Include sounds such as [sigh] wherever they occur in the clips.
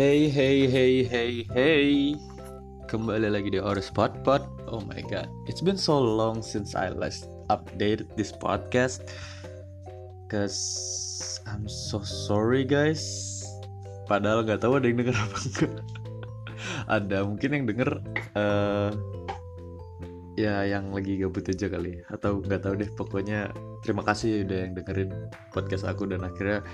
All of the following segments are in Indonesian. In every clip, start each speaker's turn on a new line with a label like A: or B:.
A: Hey hey hey hey hey. Kembali lagi di Horror Spot Pot Oh my god It's been so long since I last updated this podcast. Cause I'm so sorry guys. Padahal gak tahu ada yang denger apa enggak. [laughs] Ada mungkin yang denger uh, Ya yang lagi gabut aja kali. Atau gak tahu deh pokoknya Terima kasih udah yang dengerin podcast aku Dan akhirnya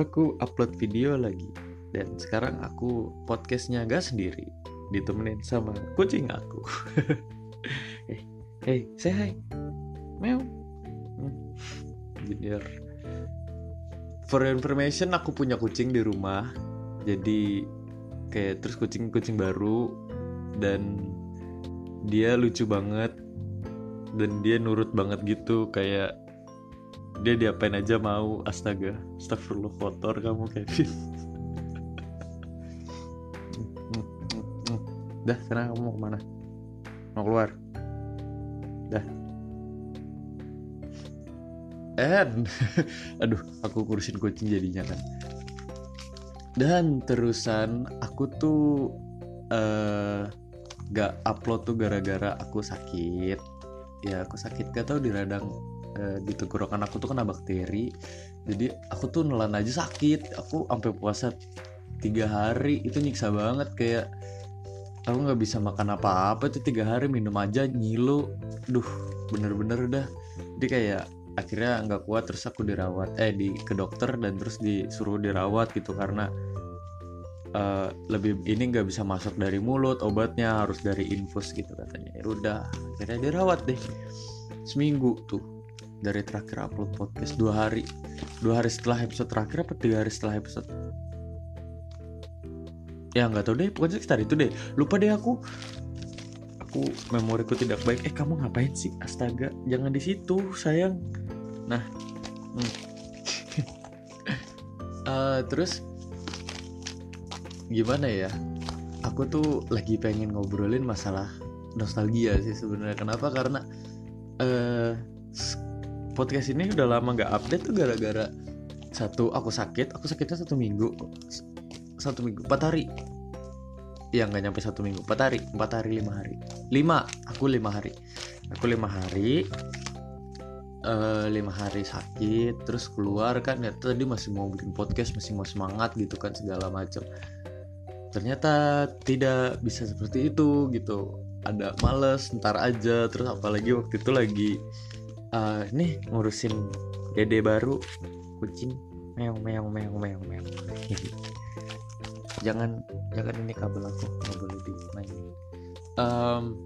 A: aku upload video lagi dan sekarang aku podcastnya gak sendiri ditemenin sama kucing aku. Hey [laughs] hey say hi. Meow. Hmm. junior for information aku punya kucing di rumah. Jadi kayak terus kucing-kucing baru. Dan dia lucu banget. Dan dia nurut banget gitu kayak dia diapain aja mau. Astaga astagfirullah kotor kamu Kevin [laughs] dah sekarang kamu mau ke mana? Mau keluar? Dah. And [laughs] aduh aku kurusin kucing jadinya kan. Dan terusan aku tuh uh, gak upload tuh gara-gara aku sakit. Ya aku sakit gak tau di radang uh, di tenggorokan aku tuh kena bakteri. Jadi aku tuh nelan aja sakit. Aku sampai puasa tiga hari itu nyiksa banget kayak aku nggak bisa makan apa-apa tuh tiga hari minum aja nyilu duh bener-bener dah. Jadi kayak akhirnya nggak kuat terus aku dirawat eh di ke dokter dan terus disuruh dirawat gitu karena uh, lebih ini nggak bisa masuk dari mulut obatnya harus dari infus gitu katanya. Ya udah akhirnya dirawat deh. Seminggu tuh dari terakhir upload podcast dua hari. Dua hari setelah episode terakhir apa tiga hari setelah episode ya nggak tahu deh. Pokoknya sekitar itu deh. Lupa deh aku. Aku memoriku tidak baik. Eh kamu ngapain sih? Astaga jangan di situ sayang. Nah hmm. uh, [laughs] terus gimana ya? Aku tuh lagi pengen ngobrolin masalah nostalgia sih sebenarnya. Kenapa? Karena uh, podcast ini udah lama nggak update tuh gara-gara satu aku sakit. Aku sakitnya satu minggu satu minggu. Empat hari. Ya nggak nyampe satu minggu. Empat hari. Empat hari lima hari. Lima. Aku lima hari. Aku lima hari. Uh, lima hari sakit terus keluar kan. Ya tadi masih mau bikin podcast masih mau semangat gitu kan segala macam. Ternyata tidak bisa seperti itu gitu. Ada males ntar aja. Terus apalagi waktu itu lagi uh, nih ngurusin dede baru. Kucing. Meong meong meong meong meong [laughs] jangan jangan ini kabel aku nggak boleh dimainin um,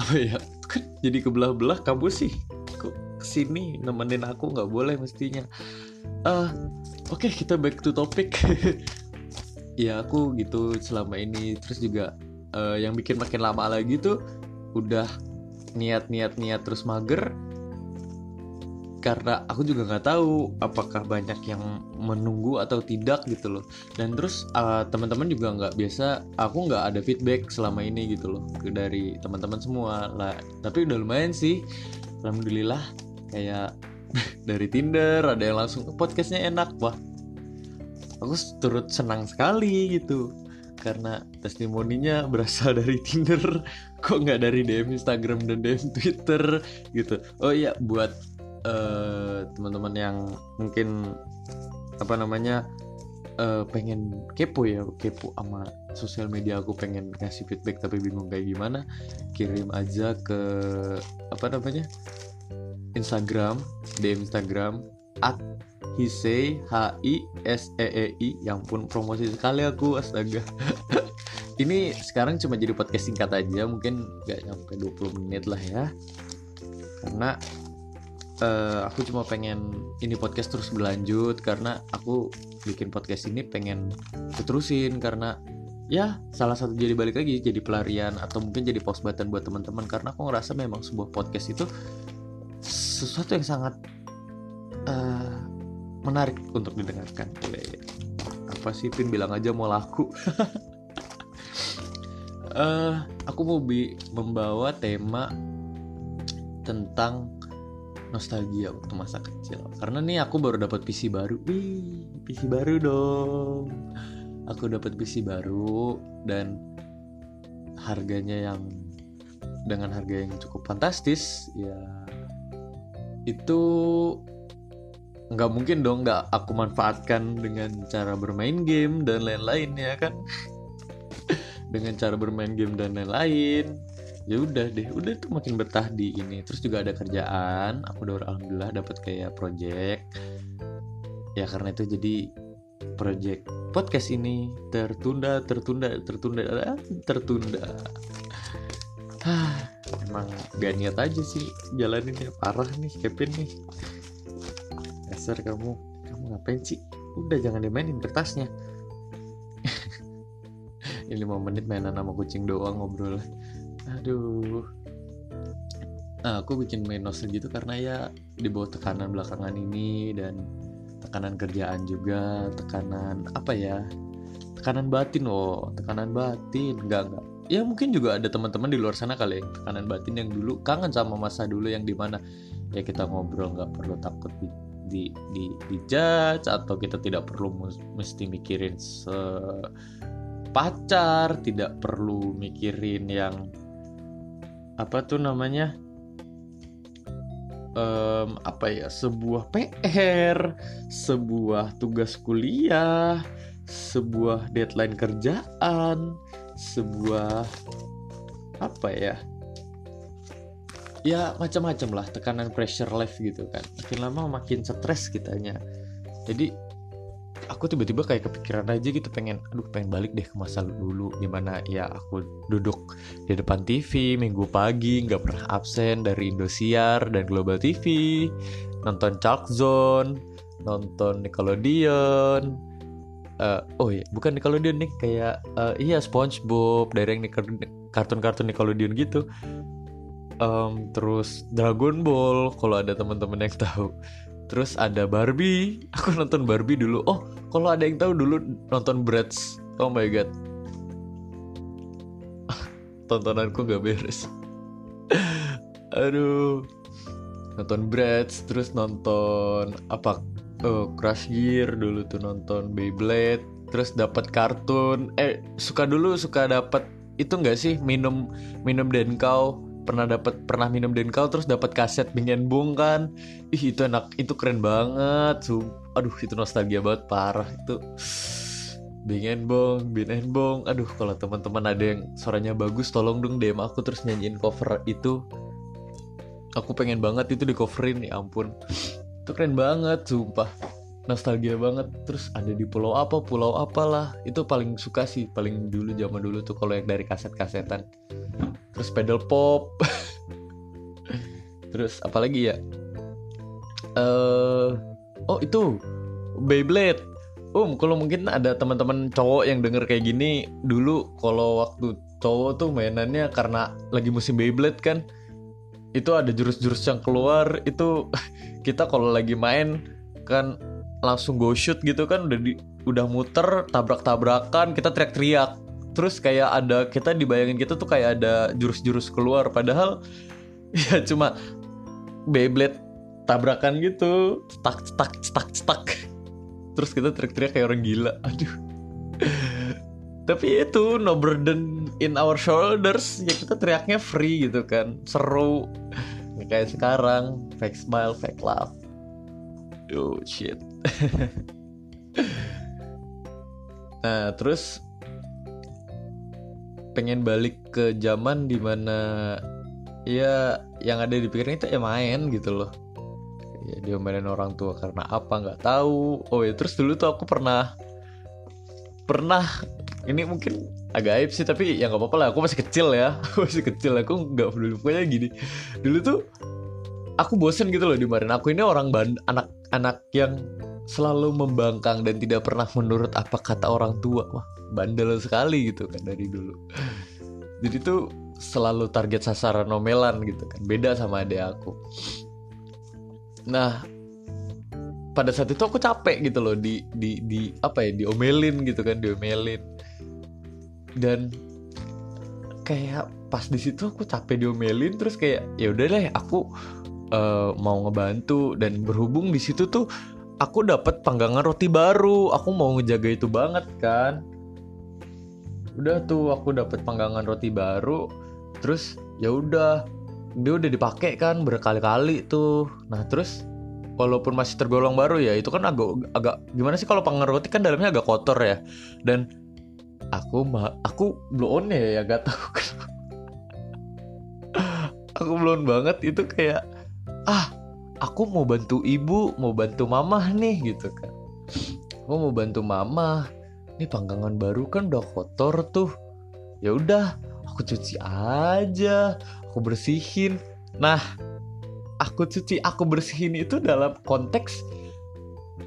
A: apa ya? Kan jadi kebelah-belah kamu sih. Kok ke sini nemenin aku? Nggak boleh mestinya. Uh, oke okay, kita back to topic. [laughs] Ya aku gitu selama ini. Terus juga uh, yang bikin makin lama lagi tuh udah niat-niat niat terus mager karena aku juga nggak tahu apakah banyak yang menunggu atau tidak gitu loh. Dan terus uh, teman-teman juga nggak biasa aku nggak ada feedback selama ini gitu loh dari teman-teman semua. Lah tapi udah lumayan sih. Alhamdulillah kayak [laughs] dari Tinder ada yang langsung podcastnya enak. Wah aku turut senang sekali gitu. Karena testimoninya [laughs] berasal dari Tinder. [laughs] Kok nggak dari DM Instagram dan DM Twitter gitu? Oh iya buat uh, teman-teman yang mungkin apa namanya uh, pengen kepo ya kepo sama sosial media aku pengen ngasih feedback tapi bingung kayak gimana kirim aja ke apa namanya Instagram di Instagram at hisei h i s e e i yang pun promosi sekali aku astaga. [laughs] Ini sekarang cuma jadi podcast singkat aja mungkin gak nyampe 20 menit lah ya. Karena uh, aku cuma pengen ini podcast terus berlanjut karena aku bikin podcast ini pengen terusin karena ya salah satu jadi balik lagi jadi pelarian atau mungkin jadi post button buat teman-teman karena aku ngerasa memang sebuah podcast itu sesuatu yang sangat uh, menarik untuk didengarkan. Apa sih Pin? Bilang aja mau laku. Uh, [laughs] aku mau bi membawa tema tentang nostalgia waktu masa kecil. Karena nih aku baru dapat PC baru. Wih PC baru dong. Aku dapat PC baru dan harganya yang dengan harga yang cukup fantastis ya itu nggak mungkin dong nggak aku manfaatkan dengan cara bermain game dan lain-lain ya kan? [laughs] Dengan cara bermain game dan lain-lain ya udah deh udah tuh makin betah di ini. Terus juga ada kerjaan aku udah alhamdulillah dapat kayak project. Ya karena itu jadi project podcast ini. Tertunda tertunda tertunda tertunda. Hah, emang gak niat aja sih jalaninnya parah nih Kevin nih. Dasar kamu kamu ngapain sih? Udah jangan dimainin kertasnya. [laughs] Ini 5 menit mainan sama kucing doang ngobrol aduh. Nah, aku bikin novel gitu karena ya di bawah tekanan belakangan ini dan tekanan kerjaan juga tekanan apa ya tekanan batin oh tekanan batin enggak enggak ya mungkin juga ada teman-teman di luar sana kali ya tekanan batin yang dulu kangen sama masa dulu yang di mana ya kita ngobrol nggak perlu takut di di di di judge atau kita tidak perlu mesti mikirin se pacar tidak perlu mikirin yang apa tuh namanya? Um, apa ya? Sebuah PR sebuah tugas kuliah sebuah deadline kerjaan sebuah apa ya? Ya macam-macam lah tekanan pressure life gitu kan. Makin lama makin stres kitanya. Jadi aku tiba-tiba kayak kepikiran aja gitu pengen aduh pengen balik deh ke masa dulu di mana ya aku duduk di depan TV minggu pagi nggak pernah absen dari Indosiar dan Global TV nonton Chalk Zone nonton Nickelodeon. Uh, oh iya bukan Nickelodeon nih kayak uh, iya SpongeBob dari yang kartun-kartun Nickelodeon gitu. Um, terus Dragon Ball kalau ada teman-teman yang tahu terus ada Barbie. [laughs] Aku nonton Barbie dulu. Oh kalau ada yang tahu dulu nonton Bratz. Oh my god. [laughs] Tontonanku gak beres. [laughs] Aduh. Nonton Bratz terus nonton apa? Uh, Crush Gear dulu tuh nonton Beyblade. Terus dapat kartun. Eh suka dulu suka dapat itu enggak sih? Minum minum kau pernah dapat pernah minum kau terus dapat kaset Bing Bung kan ih itu enak itu keren banget Sup. aduh itu nostalgia banget parah itu Bing Bong, Bin Bong. Aduh, kalau teman-teman ada yang suaranya bagus, tolong dong DM aku terus nyanyiin cover itu. Aku pengen banget itu di coverin, ya ampun itu keren banget sumpah nostalgia banget. Terus ada di pulau apa pulau apalah. Itu paling suka sih paling dulu zaman dulu tuh kalau yang dari kaset-kasetan. Terus pedal pop. [laughs] Terus apalagi ya? Uh, oh itu. Beyblade. Um, kalau mungkin ada teman-teman cowok yang denger kayak gini dulu kalau waktu cowok tuh mainannya karena lagi musim Beyblade kan itu ada jurus-jurus yang keluar itu [laughs] kita kalau lagi main kan langsung go shoot gitu kan udah di, udah muter tabrak-tabrakan kita teriak-teriak. Terus kayak ada kita dibayangin kita tuh kayak ada jurus-jurus keluar. Padahal [laughs] ya cuma Beyblade tabrakan gitu stuck stuck stuck stuck terus kita teriak-teriak kayak orang gila. Aduh. [laughs] Tapi itu no burden in our shoulders. Ya kita teriaknya free gitu kan. Seru. Kayak sekarang fake smile fake laugh. Oh shit [laughs] nah terus pengen balik ke zaman di mana ya yang ada di pikiran itu ya main gitu loh. Ya dia mainin orang tua karena apa nggak tahu. Oh ya terus dulu tuh aku pernah pernah ini mungkin agak aib sih tapi ya nggak apa-apa lah aku masih kecil ya. [laughs] Masih kecil aku nggak peduli. Pokoknya gini dulu tuh aku bosen gitu loh dimarahin aku ini orang band anak-anak yang selalu membangkang dan tidak pernah menurut apa kata orang tua. Wah bandel sekali gitu kan dari dulu. Jadi tuh selalu target sasaran nomelan gitu kan. Beda sama adik aku. Nah pada saat itu aku capek gitu loh di di di apa ya diomelin gitu kan diomelin. Dan kayak pas di situ aku capek diomelin terus kayak ya udah deh aku uh, mau ngebantu. Dan berhubung di situ tuh aku dapat panggangan roti baru. Aku mau ngejaga itu banget kan? Udah tuh aku dapat panggangan roti baru. Terus ya udah. Dia udah dipakai kan? Berkali-kali tuh. Nah terus walaupun masih tergolong baru ya itu kan agak agak gimana sih kalau panggangan roti kan dalamnya agak kotor ya? Dan aku mah aku blow on ya ya gak tahu [laughs] kenapa. Aku blown banget. Itu kayak ah aku mau bantu ibu mau bantu mama nih gitu kan. Aku mau bantu mama ini panggangan baru kan udah kotor tuh. Ya udah aku cuci aja aku bersihin. Nah aku cuci aku bersihin itu dalam konteks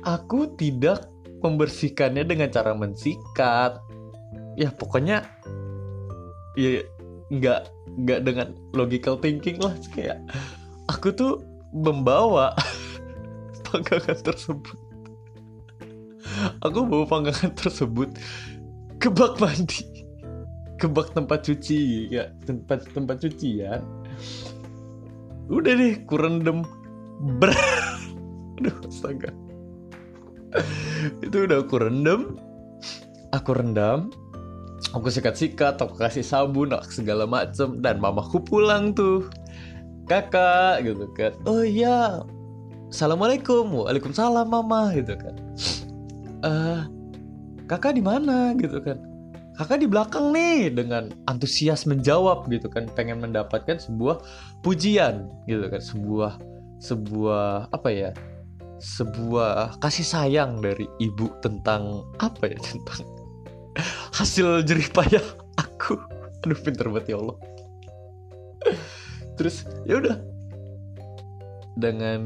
A: aku tidak membersihkannya dengan cara mensikat. Ya pokoknya ya nggak nggak dengan logical thinking lah kayak aku tuh membawa [laughs] panggangan tersebut. Aku bawa panggangan tersebut ke bak mandi. Ke bak tempat cuci ya tempat tempat cucian udah deh kurendem ber [laughs] aduh astaga. Itu udah aku rendam. Aku rendam. Aku sikat-sikat aku kasih sabun segala macem. Dan mamaku pulang tuh kakak gitu kan. Oh iya assalamualaikum. Waalaikumsalam mama gitu kan. Eh kakak di mana gitu kan. Kakak di belakang nih dengan antusias menjawab gitu kan. Pengen mendapatkan sebuah pujian gitu kan. Sebuah sebuah apa ya sebuah kasih sayang dari ibu tentang apa ya tentang [laughs] hasil jerih payah aku. Aduh pinter banget ya Allah terus ya udah. Dengan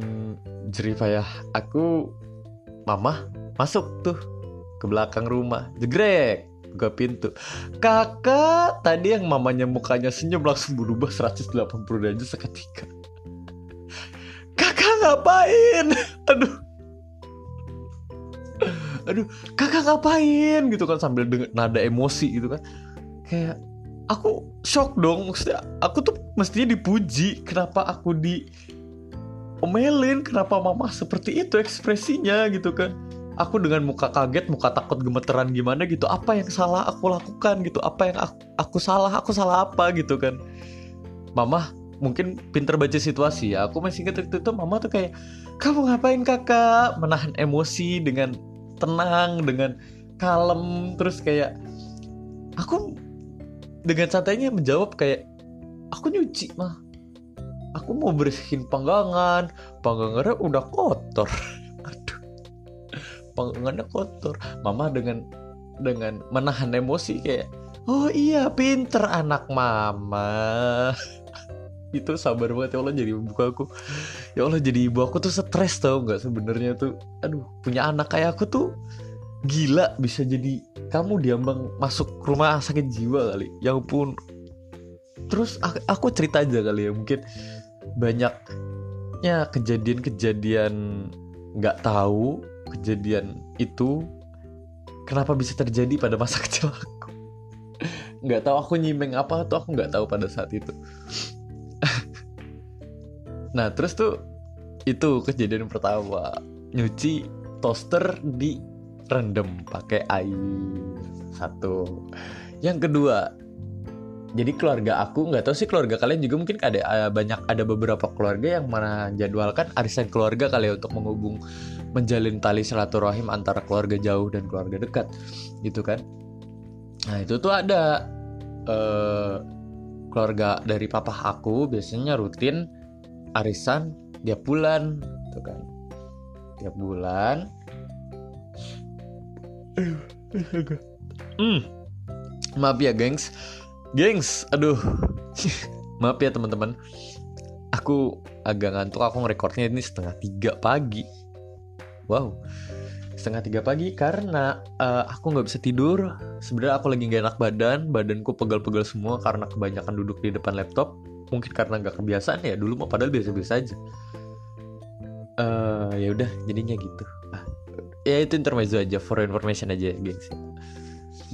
A: jerih aku mama masuk tuh ke belakang rumah. Jegrek buka pintu. Kakak tadi yang mamanya mukanya senyum langsung berubah 180 derajat seketika. Kakak ngapain? [laughs] Aduh. Aduh kakak ngapain? Gitu kan sambil denger nada emosi gitu kan. Kayak aku shock dong maksudnya aku tuh mestinya dipuji kenapa aku di omelin kenapa mama seperti itu ekspresinya gitu kan. Aku dengan muka kaget muka takut gemeteran gimana gitu apa yang salah aku lakukan gitu apa yang aku, aku salah aku salah apa gitu kan. Mama mungkin pinter baca situasi ya aku masih ingat waktu itu mama tuh kayak kamu ngapain kakak? Menahan emosi dengan tenang dengan kalem terus kayak aku dengan santainya menjawab kayak aku nyuci mah. Aku mau bersihin panggangan. Panggangannya udah kotor. [laughs] Aduh. Panggangannya kotor. Mama dengan dengan menahan emosi kayak oh iya pinter anak mama. [laughs] Itu sabar banget. Ya Allah jadi ibu aku. Ya Allah jadi ibu aku tuh stres tau nggak sebenarnya tuh. Aduh punya anak kayak aku tuh gila bisa jadi kamu diambang masuk rumah sakit jiwa kali. Ya pun terus aku, cerita aja kali ya mungkin banyaknya kejadian-kejadian nggak tahu kejadian itu kenapa bisa terjadi pada masa [laughs] kecil aku. Nggak tahu aku nyimeng apa tuh aku nggak tahu pada saat itu. [laughs] Nah terus tuh itu kejadian pertama. Nyuci toaster di rendem pakai air. Satu. Yang kedua jadi keluarga aku nggak tahu sih keluarga kalian juga mungkin ada eh, banyak ada beberapa keluarga yang mana jadwalkan arisan keluarga kali ya untuk menghubung menjalin tali silaturahim antara keluarga jauh dan keluarga dekat gitu kan? Nah itu tuh ada uh, keluarga dari papa aku biasanya rutin arisan tiap bulan gitu kan? Tiap bulan hmm. maaf ya gengs. Gengs aduh. [laughs] Maaf ya teman-teman. Aku agak ngantuk. Aku ngerekordnya ini setengah tiga pagi. Wow. Setengah tiga pagi karena uh, aku nggak bisa tidur. Sebenarnya aku lagi gak enak badan. Badanku pegal-pegal semua karena kebanyakan duduk di depan laptop. Mungkin karena nggak kebiasaan ya. Dulu mau padahal biasa-biasa aja. Uh, ya udah jadinya gitu ya itu intermezzo aja for information aja gengs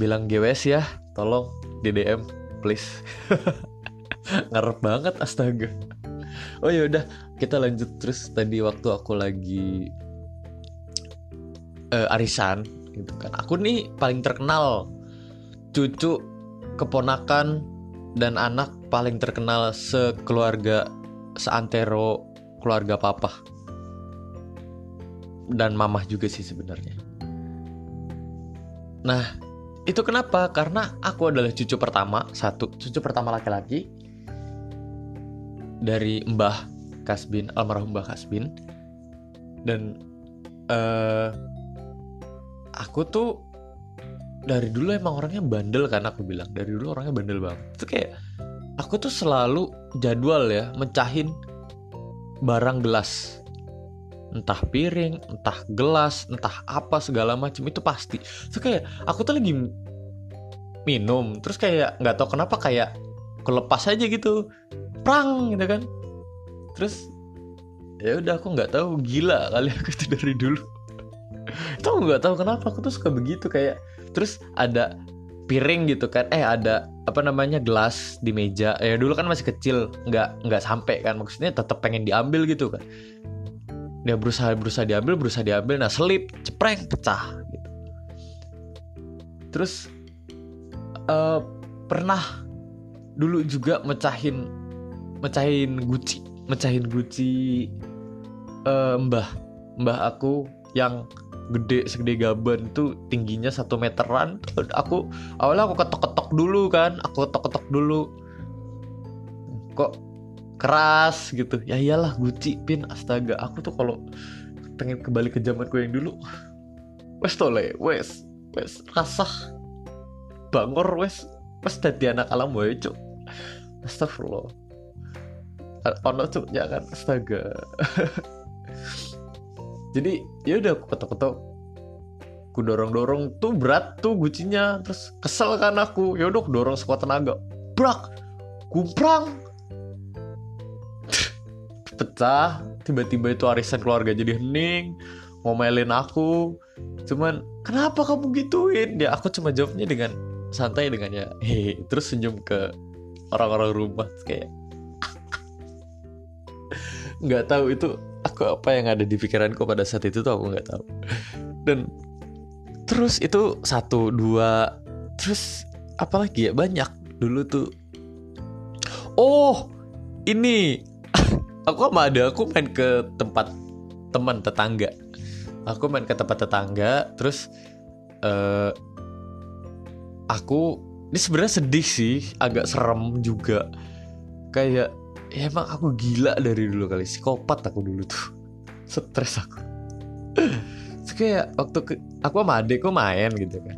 A: bilang GWS ya tolong DDM please. [laughs] Ngarep banget astaga. Oh ya udah kita lanjut terus. Tadi waktu aku lagi uh, arisan gitu kan. Aku nih paling terkenal cucu keponakan dan anak paling terkenal sekeluarga seantero keluarga papa dan mamah juga sih sebenarnya. Nah, itu kenapa? Karena aku adalah cucu pertama, satu cucu pertama laki-laki dari Mbah Kasbin, almarhum Mbah Kasbin. Dan uh, aku tuh dari dulu emang orangnya bandel kan aku bilang. Dari dulu orangnya bandel banget. Itu kayak aku tuh selalu jadwal ya mecahin barang gelas entah piring, entah gelas, entah apa segala macam itu pasti. Terus kayak aku tuh lagi minum, terus kayak nggak tahu kenapa kayak kelepas aja gitu, prang gitu kan. Terus ya udah aku nggak tahu gila kali aku itu dari dulu. [laughs] itu aku nggak tahu kenapa aku tuh suka begitu kayak terus ada piring gitu kan eh ada apa namanya gelas di meja ya dulu kan masih kecil nggak nggak sampai kan maksudnya tetap pengen diambil gitu kan dia berusaha berusaha diambil berusaha diambil. Nah selip cepreng pecah gitu. Terus uh, pernah dulu juga mecahin mecahin guci mecahin guci uh, mbah. Mbah aku yang gede segede gaban tuh tingginya satu meteran. Aku awalnya aku ketok-ketok dulu kan. Aku ketok-ketok dulu. Kok keras gitu. Ya iyalah Gucci pin astaga. Aku tuh kalau pengen kembali ke zamanku yang dulu wes tole wes wes rasah bangor wes wes tadi anak alam wae cuk. Astagfirullah. Ono cuk ya kan? Astaga. [laughs] Jadi ya udah aku ketok-ketok. Aku dorong-dorong tuh berat tuh gucinya terus kesel kan aku. Ya udah dorong sekuat tenaga. Brak gumprang pecah tiba-tiba itu arisan keluarga jadi hening ngomelin aku. Cuman kenapa kamu gituin? Ya aku cuma jawabnya dengan santai dengan ya hehe terus senyum ke orang-orang rumah kayak [laughs] nggak tahu itu aku apa yang ada di pikiranku pada saat itu tuh aku nggak tahu. Dan terus itu satu dua terus apalagi ya? Banyak. Dulu tuh oh ini aku sama ada aku main ke tempat teman tetangga. Aku main ke tempat tetangga terus uh, aku ini sebenarnya sedih sih agak serem juga. Kayak ya emang aku gila dari dulu kali psikopat aku dulu tuh. [laughs] Stres aku. Terus kayak waktu ke, aku sama adekku main gitu kan.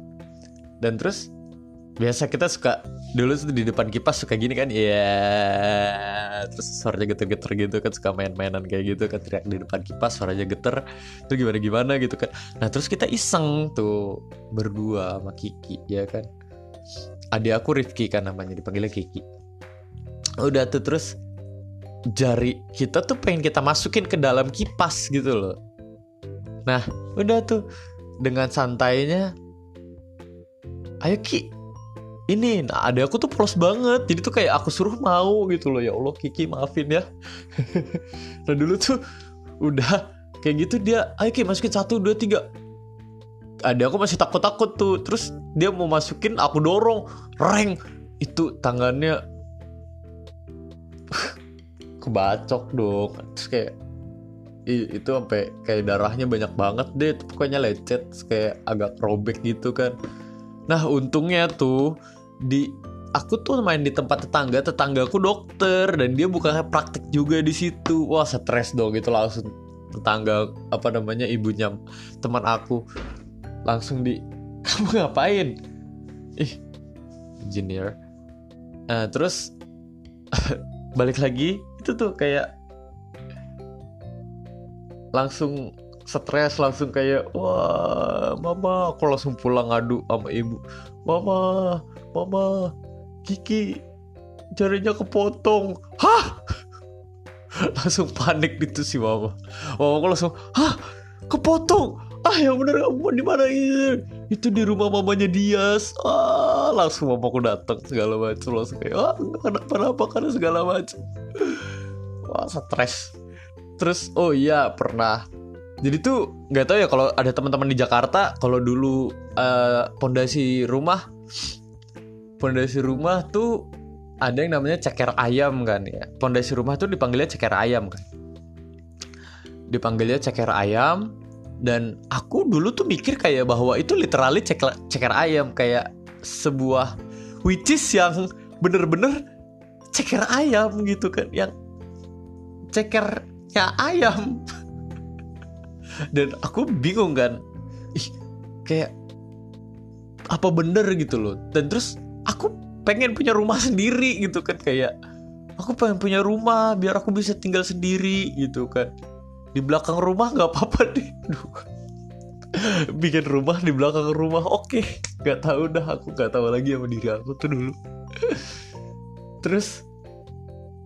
A: Dan terus biasa kita suka dulu tuh di depan kipas suka gini kan ya terus suaranya geter-geter gitu kan suka main-mainan kayak gitu kan teriak di depan kipas suaranya geter. Itu gimana gimana gitu kan. Nah terus kita iseng tuh berdua sama Kiki ya kan. Adik aku Rifki kan namanya dipanggilnya Kiki. Udah tuh terus jari kita tuh pengen kita masukin ke dalam kipas gitu loh. Nah udah tuh dengan santainya ayo Ki ini nah ada aku tuh polos banget. Jadi tuh kayak aku suruh mau gitu loh. Ya Allah Kiki maafin ya. [laughs] Nah dulu tuh udah kayak gitu dia ayo Kiki masukin satu dua tiga. Ada aku masih takut takut tuh. Terus dia mau masukin aku dorong. Reng! Itu tangannya [laughs] kebacok dong. Terus kayak itu sampai kayak darahnya banyak banget deh. Pokoknya lecet kayak agak robek gitu kan. Nah untungnya tuh di aku tuh main di tempat tetangga tetanggaku dokter dan dia bukan praktek juga di situ. Wah stres dong gitu langsung tetangga apa namanya ibunya teman aku langsung di [laughs] kamu ngapain? Ih engineer. Uh, terus [laughs] balik lagi itu tuh kayak langsung stres langsung kayak wah mama. Aku langsung pulang ngadu sama ibu mama mama Kiki jarinya kepotong. Hah? Langsung panik gitu sih mama. Mama aku langsung hah? Kepotong? Ah yang bener kamu di mana ini itu di rumah mamanya Dias. Ah langsung mama aku datang segala macam langsung kayak ah kenapa-napa karena segala macam wah stres. Terus oh iya pernah. Jadi tuh nggak tahu ya kalau ada teman-teman di Jakarta kalau dulu uh, pondasi rumah pondasi rumah tuh ada yang namanya ceker ayam kan ya. Pondasi rumah tuh dipanggilnya ceker ayam kan. Dipanggilnya ceker ayam dan aku dulu tuh mikir kayak bahwa itu literally ceker ceker ayam kayak sebuah which yang bener-bener ceker ayam gitu kan yang cekernya ayam. [laughs] Dan aku bingung kan ih kayak apa bener gitu loh. Dan terus aku pengen punya rumah sendiri gitu kan kayak aku pengen punya rumah biar aku bisa tinggal sendiri gitu kan. Di belakang rumah nggak apa-apa deh. Duh. [laughs] bikin rumah di belakang rumah oke. Nggak tahu dah aku nggak tahu lagi sama diri aku tuh dulu. [laughs] Terus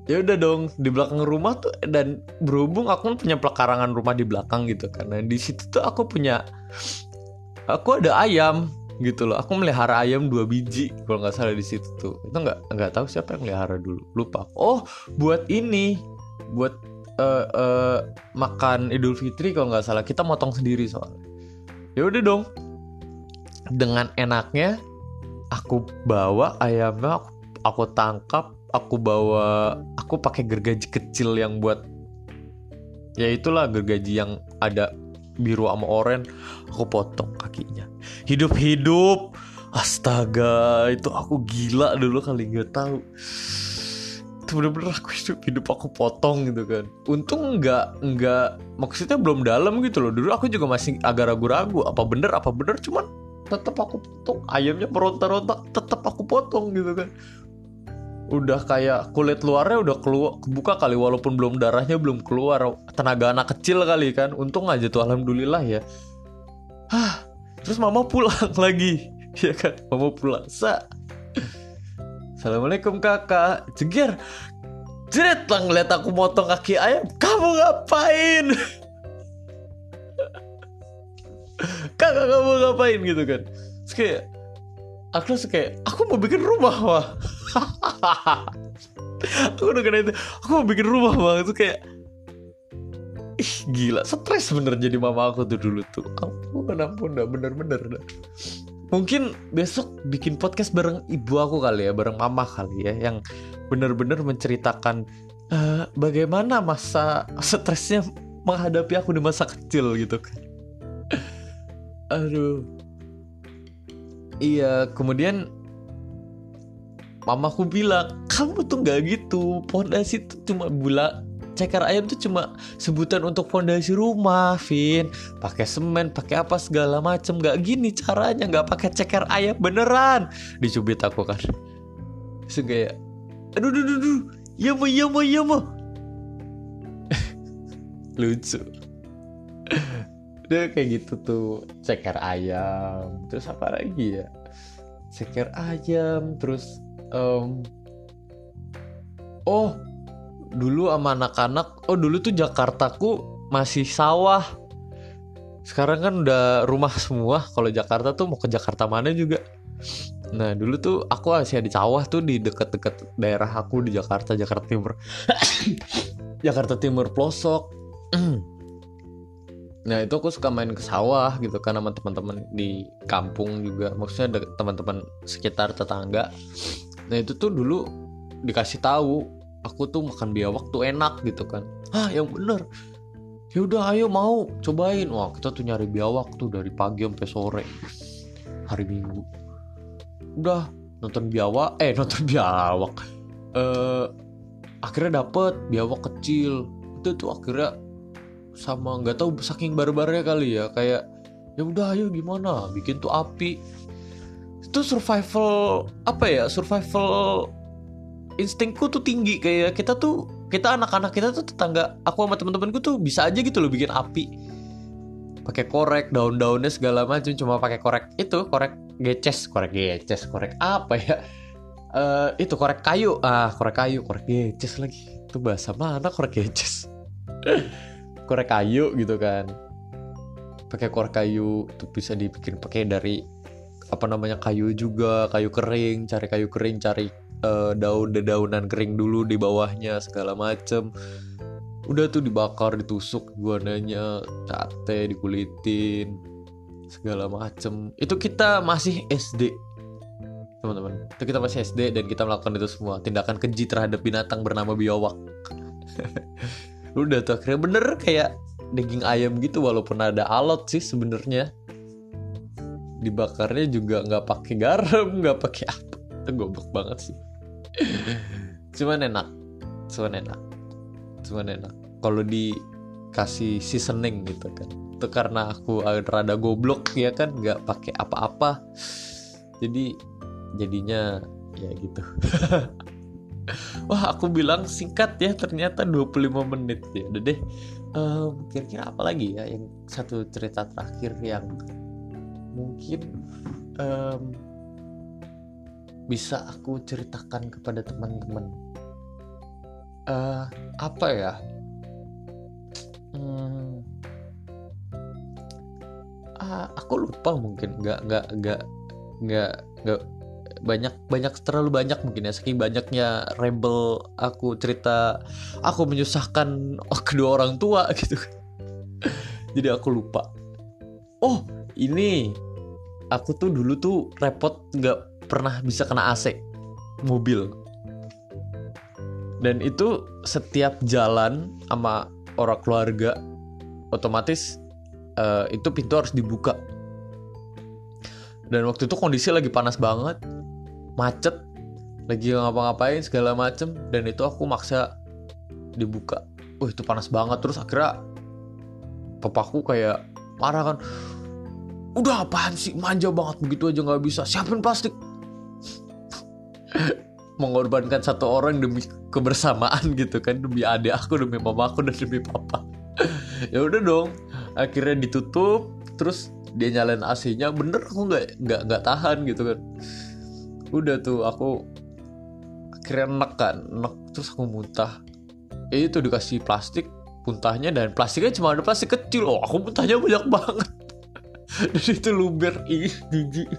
A: ya udah dong di belakang rumah tuh dan berhubung aku kan punya pelakarangan rumah di belakang gitu karena di situ tuh aku punya aku ada ayam gitu loh. Aku melihara ayam dua biji kalau nggak salah di situ tuh. Itu nggak nggak tahu siapa yang melihara dulu. Lupa oh buat ini. Buat uh, uh, makan idul fitri kalau nggak salah. Kita motong sendiri soalnya. Ya udah dong. Dengan enaknya aku bawa ayamnya aku, aku tangkap aku bawa aku pakai gergaji kecil yang buat ya itulah gergaji yang ada biru sama oranye aku potong kakinya. Hidup hidup astaga itu aku gila dulu kali nggak tahu. Itu bener-bener aku hidup hidup aku potong gitu kan. Untung nggak nggak maksudnya belum dalam gitu loh. Dulu aku juga masih agak ragu-ragu apa bener apa bener cuman tetap aku potong. Ayamnya meronta-ronta tetap aku potong gitu kan udah kayak kulit luarnya udah keluar kebuka kali walaupun belum darahnya belum keluar. Tenaga anak kecil kali kan. Untung aja tuh alhamdulillah ya. Hah, terus mama pulang [laughs] lagi. Ya kan? Mama pulang. Sa. Assalamualaikum kakak. Jeger Jeret lah ngeliat aku motong kaki ayam. Kamu ngapain? [laughs] Kakak kamu ngapain gitu kan? Terus kayak Aku langsung kayak Aku mau bikin rumah wah [laughs] aku udah kena itu. Aku mau bikin rumah banget tuh kayak ih gila stres bener jadi mama aku tuh dulu tuh. Ampun ampun dah bener-bener dah mungkin besok bikin podcast bareng ibu aku kali ya bareng mama kali ya yang bener-bener menceritakan uh, bagaimana masa stresnya menghadapi aku di masa kecil gitu kan. [laughs] Aduh iya kemudian mamaku bilang kamu tuh nggak gitu pondasi tuh cuma bula ceker ayam tuh cuma sebutan untuk fondasi rumah, Vin. Pakai semen, pakai apa segala macem. Gak gini caranya, nggak pakai ceker ayam beneran. Dicubit aku kan. Kayak, aduh, aduh, aduh, aduh. ya mau, ya mau, ya mau. [laughs] Lucu. Udah kayak gitu tuh. Ceker ayam. Terus apa lagi ya? Ceker ayam, terus um, oh dulu sama anak-anak oh dulu tuh Jakartaku masih sawah. Sekarang kan udah rumah semua. Kalau Jakarta tuh mau ke Jakarta mana juga? Nah dulu tuh aku masih di sawah tuh di deket-deket daerah aku di Jakarta Jakarta Timur. [coughs] Jakarta Timur pelosok nah itu aku suka main ke sawah gitu kan sama teman-teman di kampung juga. Maksudnya teman-teman sekitar tetangga. Nah itu tuh dulu dikasih tahu aku tuh makan biawak tuh enak gitu kan. Ah yang bener. Ya udah ayo mau cobain. Wah kita tuh nyari biawak tuh dari pagi sampai sore hari minggu. Udah nonton biawak eh nonton biawak. Eh akhirnya dapet biawak kecil. Itu tuh akhirnya sama nggak tahu saking barbarnya kali ya kayak ya udah ayo gimana? Bikin tuh api. Itu survival apa ya survival instingku tuh tinggi kayak kita tuh kita anak-anak kita tuh tetangga aku sama temen-temenku tuh bisa aja gitu loh bikin api. Pakai korek daun-daunnya segala macam cuma pakai korek itu korek geces korek geces korek apa ya? Uh, itu korek kayu. Ah korek kayu korek geces lagi. Itu bahasa mana korek geces [laughs] korek kayu gitu kan. Pakai korek kayu tuh bisa dibikin pakai dari apa namanya kayu juga kayu kering cari kayu kering cari uh, daun dedaunan kering dulu di bawahnya segala macem. Udah tuh dibakar ditusuk guananya sate dikulitin segala macem. Itu kita masih SD teman-teman. Itu kita masih SD dan kita melakukan itu semua. Tindakan keji terhadap binatang bernama biawak [laughs] udah tuh akhirnya bener kayak daging ayam gitu walaupun ada alot sih sebenarnya. Dibakarnya juga nggak pakai garam nggak pakai apa. Itu goblok banget sih. [laughs] Cuman enak. Cuman enak. Cuman enak. Kalau dikasih seasoning gitu kan. Itu karena aku rada goblok ya kan? Nggak pakai apa-apa. Jadi jadinya ya gitu [laughs] wah aku bilang singkat ya ternyata 25 menit. Ya udah deh. Um, kira-kira apa lagi ya yang satu cerita terakhir yang mungkin um, bisa aku ceritakan kepada teman-teman? Uh, apa ya? Hmm, uh, aku lupa mungkin. Nggak nggak nggak nggak nggak banyak banyak terlalu banyak mungkin ya saking banyaknya rebel aku cerita aku menyusahkan [laughs] kedua orang tua [laughs] gitu. Jadi aku lupa. Oh ini. Aku tuh dulu tuh repot nggak pernah bisa kena AC mobil. Dan itu setiap jalan sama orang keluarga otomatis uh, itu pintu harus dibuka. Dan waktu itu kondisi lagi panas banget macet lagi ngapa-ngapain segala macem dan itu aku maksa dibuka. Wah itu panas banget. Terus akhirnya papaku kayak marah kan udah apaan sih? Manja banget begitu aja nggak bisa. Siapin plastik. [laughs] Mengorbankan satu orang demi kebersamaan gitu kan demi adik aku demi mama aku dan demi papa. [laughs] Ya udah dong akhirnya ditutup terus dia nyalain AC-nya bener aku nggak nggak nggak tahan gitu kan udah tuh aku akhirnya enak kan enak terus aku muntah. Eh, itu dikasih plastik muntahnya dan plastiknya cuma ada plastik kecil. Oh aku muntahnya banyak banget. [laughs] Dan itu luber ih gigi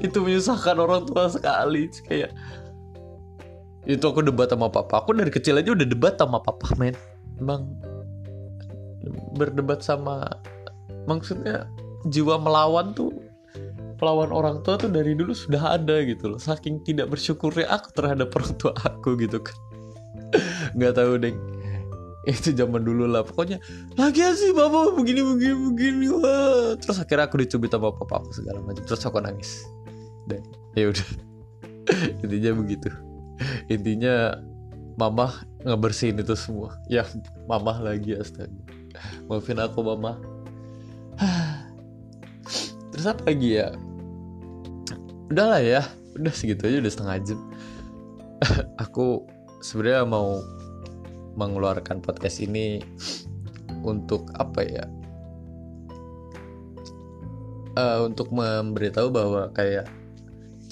A: itu menyusahkan orang tua sekali. Kayak itu aku debat sama papa. Aku dari kecil aja udah debat sama papa men. Emang berdebat sama maksudnya jiwa melawan tuh lawan orang tua tuh dari dulu sudah ada gitu loh. Saking tidak bersyukurnya aku terhadap orang tua aku gitu kan. [laughs] Nggak tahu deh itu zaman dulu lah. Pokoknya lagi sih bapak begini begini begini wah. Terus akhirnya aku dicubit sama papa aku segala macam. Terus aku nangis. Dan ya udah. [laughs] Intinya begitu. Intinya mama ngebersihin itu semua. Ya mama lagi astaga. Maafin aku mama [sighs] terus apa lagi ya udahlah ya udah segitu aja udah setengah jam. [laughs] Aku sebenarnya mau mengeluarkan podcast ini untuk apa ya? Uh, untuk memberitahu bahwa kayak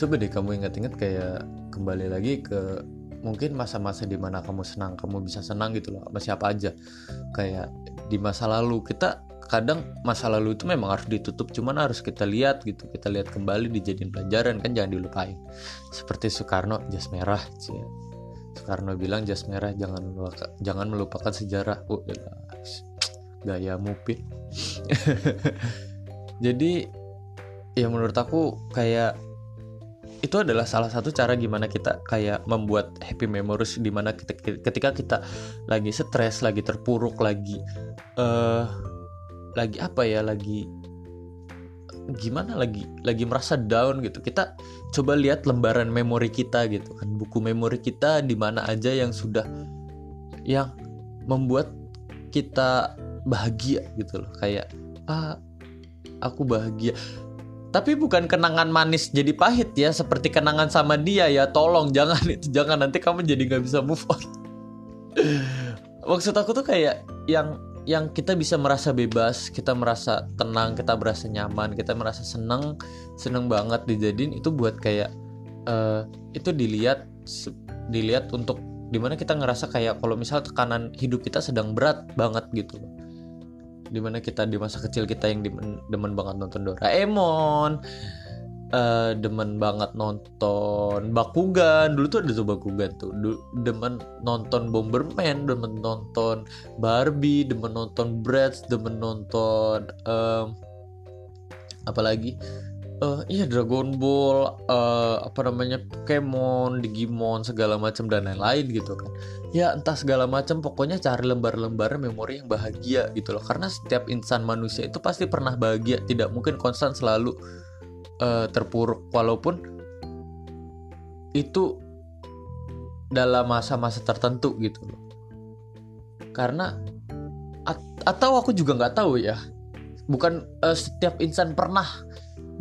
A: coba deh kamu ingat-ingat kayak kembali lagi ke mungkin masa-masa di mana kamu senang kamu bisa senang gitu loh masih apa aja. Kayak di masa lalu kita kadang masa lalu itu memang harus ditutup cuman harus kita lihat gitu kita lihat kembali dijadiin pelajaran kan jangan dilupain. Seperti Soekarno jas merah cie. Soekarno bilang jas merah jangan melupakan, jangan melupakan sejarah. Oh, gaya mupin. [laughs] Jadi ya menurut aku kayak itu adalah salah satu cara gimana kita kayak membuat happy memories di mana kita ketika kita lagi stres lagi terpuruk lagi uh, lagi apa ya lagi gimana lagi lagi merasa down gitu. Kita coba lihat lembaran memori kita gitu kan. Buku memori kita di mana aja yang sudah yang membuat kita bahagia gitu loh. Kayak ah aku bahagia. Tapi bukan kenangan manis jadi pahit ya seperti kenangan sama dia ya. Tolong [laughs] jangan itu jangan. Nanti kamu jadi nggak bisa move on. [laughs] Maksud aku tuh kayak yang yang kita bisa merasa bebas, kita merasa tenang, kita merasa nyaman, kita merasa senang, seneng banget dijadiin itu buat kayak uh, itu dilihat dilihat untuk di mana kita ngerasa kayak kalau misal tekanan hidup kita sedang berat banget gitu di mana kita di masa kecil kita yang demen banget nonton Doraemon uh, demen banget nonton Bakugan. Dulu tuh ada tuh Bakugan tuh. Dulu, demen nonton Bomberman demen nonton Barbie demen nonton Bratz demen nonton um, apalagi uh, iya Dragon Ball uh, apa namanya Pokemon Digimon segala macam dan lain-lain gitu kan. Ya entah segala macam pokoknya cari lembar-lembar memori yang bahagia gitu loh. Karena setiap insan manusia itu pasti pernah bahagia. Tidak mungkin konstan selalu uh, terpuruk walaupun itu dalam masa-masa tertentu gitu loh. Karena at atau aku juga nggak tahu ya. Bukan uh, setiap insan pernah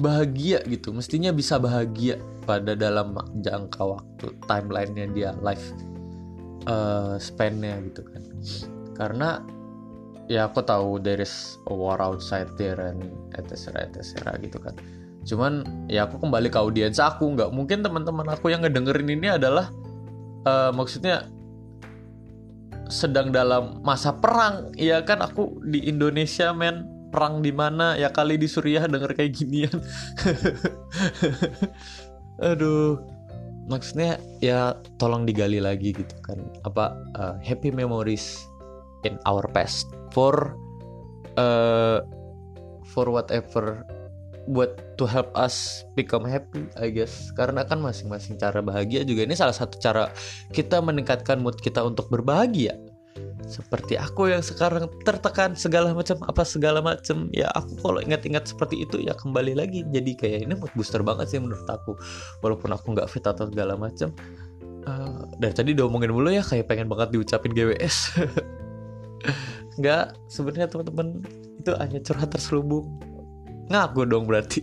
A: bahagia gitu. Mestinya bisa bahagia pada dalam jangka waktu timelinenya dia life uh, spannya gitu kan. Karena ya aku tahu there is a war outside there and etc etc gitu kan cuman ya aku kembali ke audiens aku. Nggak mungkin teman-teman aku yang ngedengerin ini adalah uh, maksudnya sedang dalam masa perang. Ya kan aku di Indonesia men. Perang di mana? Ya kali di Suriah denger kayak ginian. [laughs] Aduh. Maksudnya ya tolong digali lagi gitu kan. Apa uh, happy memories in our past. For uh, for whatever buat to help us become happy I guess. Karena kan masing-masing cara bahagia juga ini salah satu cara kita meningkatkan mood kita untuk berbahagia. Seperti aku yang sekarang tertekan segala macam apa segala macam ya aku kalau ingat-ingat seperti itu ya kembali lagi. Jadi kayak ini mood booster banget sih menurut aku. Walaupun aku nggak fit atau segala macam. Uh, dari tadi diomongin mulu ya kayak pengen banget diucapin GWS [laughs] nggak sebenarnya teman-teman itu hanya curhat terselubung ngaku dong berarti.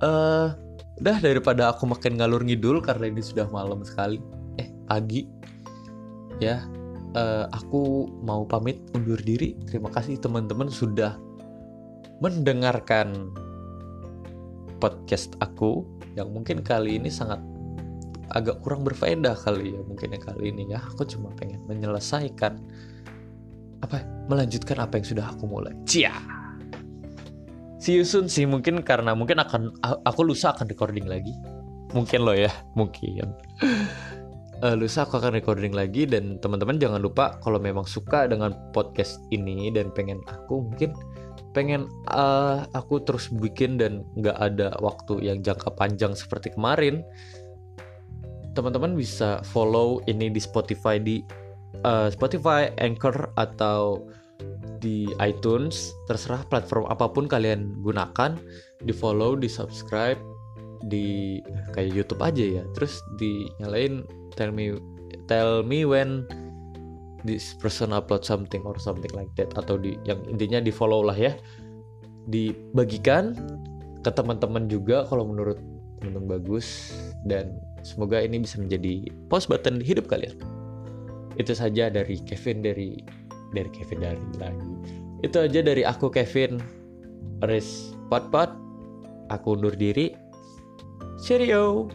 A: Uh, udah daripada aku makin ngalur ngidul karena ini sudah malam sekali eh pagi ya uh, aku mau pamit undur diri. Terima kasih teman-teman sudah mendengarkan podcast aku yang mungkin kali ini sangat agak kurang berfaedah kali ya mungkin yang kali ini ya. Aku cuma pengen menyelesaikan apa melanjutkan apa yang sudah aku mulai. Cia see you soon sih mungkin karena mungkin akan aku lusa akan recording lagi. Mungkin lo ya mungkin. Uh, [laughs] lusa aku akan recording lagi dan teman-teman jangan lupa kalau memang suka dengan podcast ini dan pengen aku mungkin pengen uh, aku terus bikin dan nggak ada waktu yang jangka panjang seperti kemarin teman-teman bisa follow ini di Spotify di uh, Spotify Anchor atau di iTunes terserah platform apa pun kalian gunakan di follow di subscribe di kayak YouTube aja ya. Terus dinyalain tell me tell me when this person upload something or something like that. Atau di yang intinya di follow lah ya. Dibagikan ke teman-teman juga kalau menurut teman-teman bagus. Dan semoga ini bisa menjadi post button di hidup kalian. Itu saja dari Kevin dari dari Kevin dari lagi. Itu aja dari aku Kevin. Riz Pot Pot aku undur diri. Cheerio